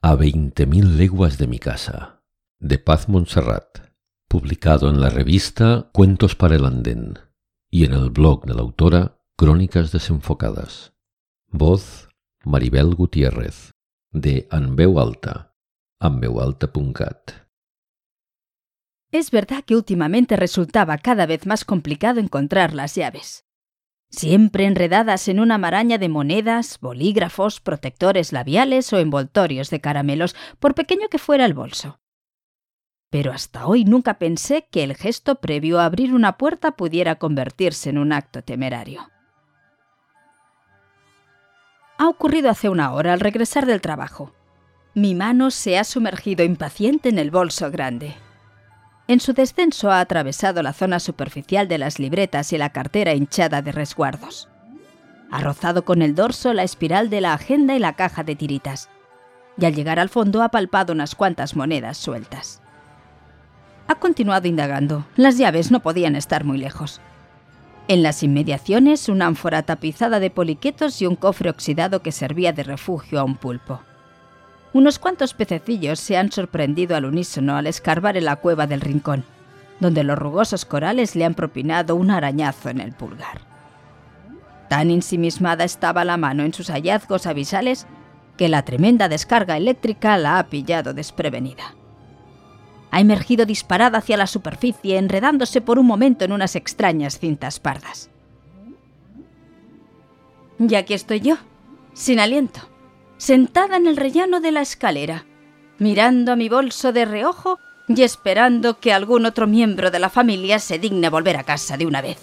A veinte mil leguas de mi casa, de Paz Montserrat, publicado en la revista Cuentos para el Andén y en el blog de la autora Crónicas desenfocadas. Voz Maribel Gutiérrez, de Anveu Alta, anveualta.cat. Es verdad que últimamente resultaba cada vez más complicado encontrar las llaves. Siempre enredadas en una maraña de monedas, bolígrafos, protectores labiales o envoltorios de caramelos, por pequeño que fuera el bolso. Pero hasta hoy nunca pensé que el gesto previo a abrir una puerta pudiera convertirse en un acto temerario. Ha ocurrido hace una hora al regresar del trabajo. Mi mano se ha sumergido impaciente en el bolso grande. En su descenso ha atravesado la zona superficial de las libretas y la cartera hinchada de resguardos. Ha rozado con el dorso la espiral de la agenda y la caja de tiritas. Y al llegar al fondo ha palpado unas cuantas monedas sueltas. Ha continuado indagando. Las llaves no podían estar muy lejos. En las inmediaciones, una ánfora tapizada de poliquetos y un cofre oxidado que servía de refugio a un pulpo. Unos cuantos pececillos se han sorprendido al unísono al escarbar en la cueva del rincón, donde los rugosos corales le han propinado un arañazo en el pulgar. Tan ensimismada estaba la mano en sus hallazgos avisales que la tremenda descarga eléctrica la ha pillado desprevenida. Ha emergido disparada hacia la superficie, enredándose por un momento en unas extrañas cintas pardas. Y aquí estoy yo, sin aliento, sentada en el rellano de la escalera, mirando a mi bolso de reojo y esperando que algún otro miembro de la familia se digne volver a casa de una vez.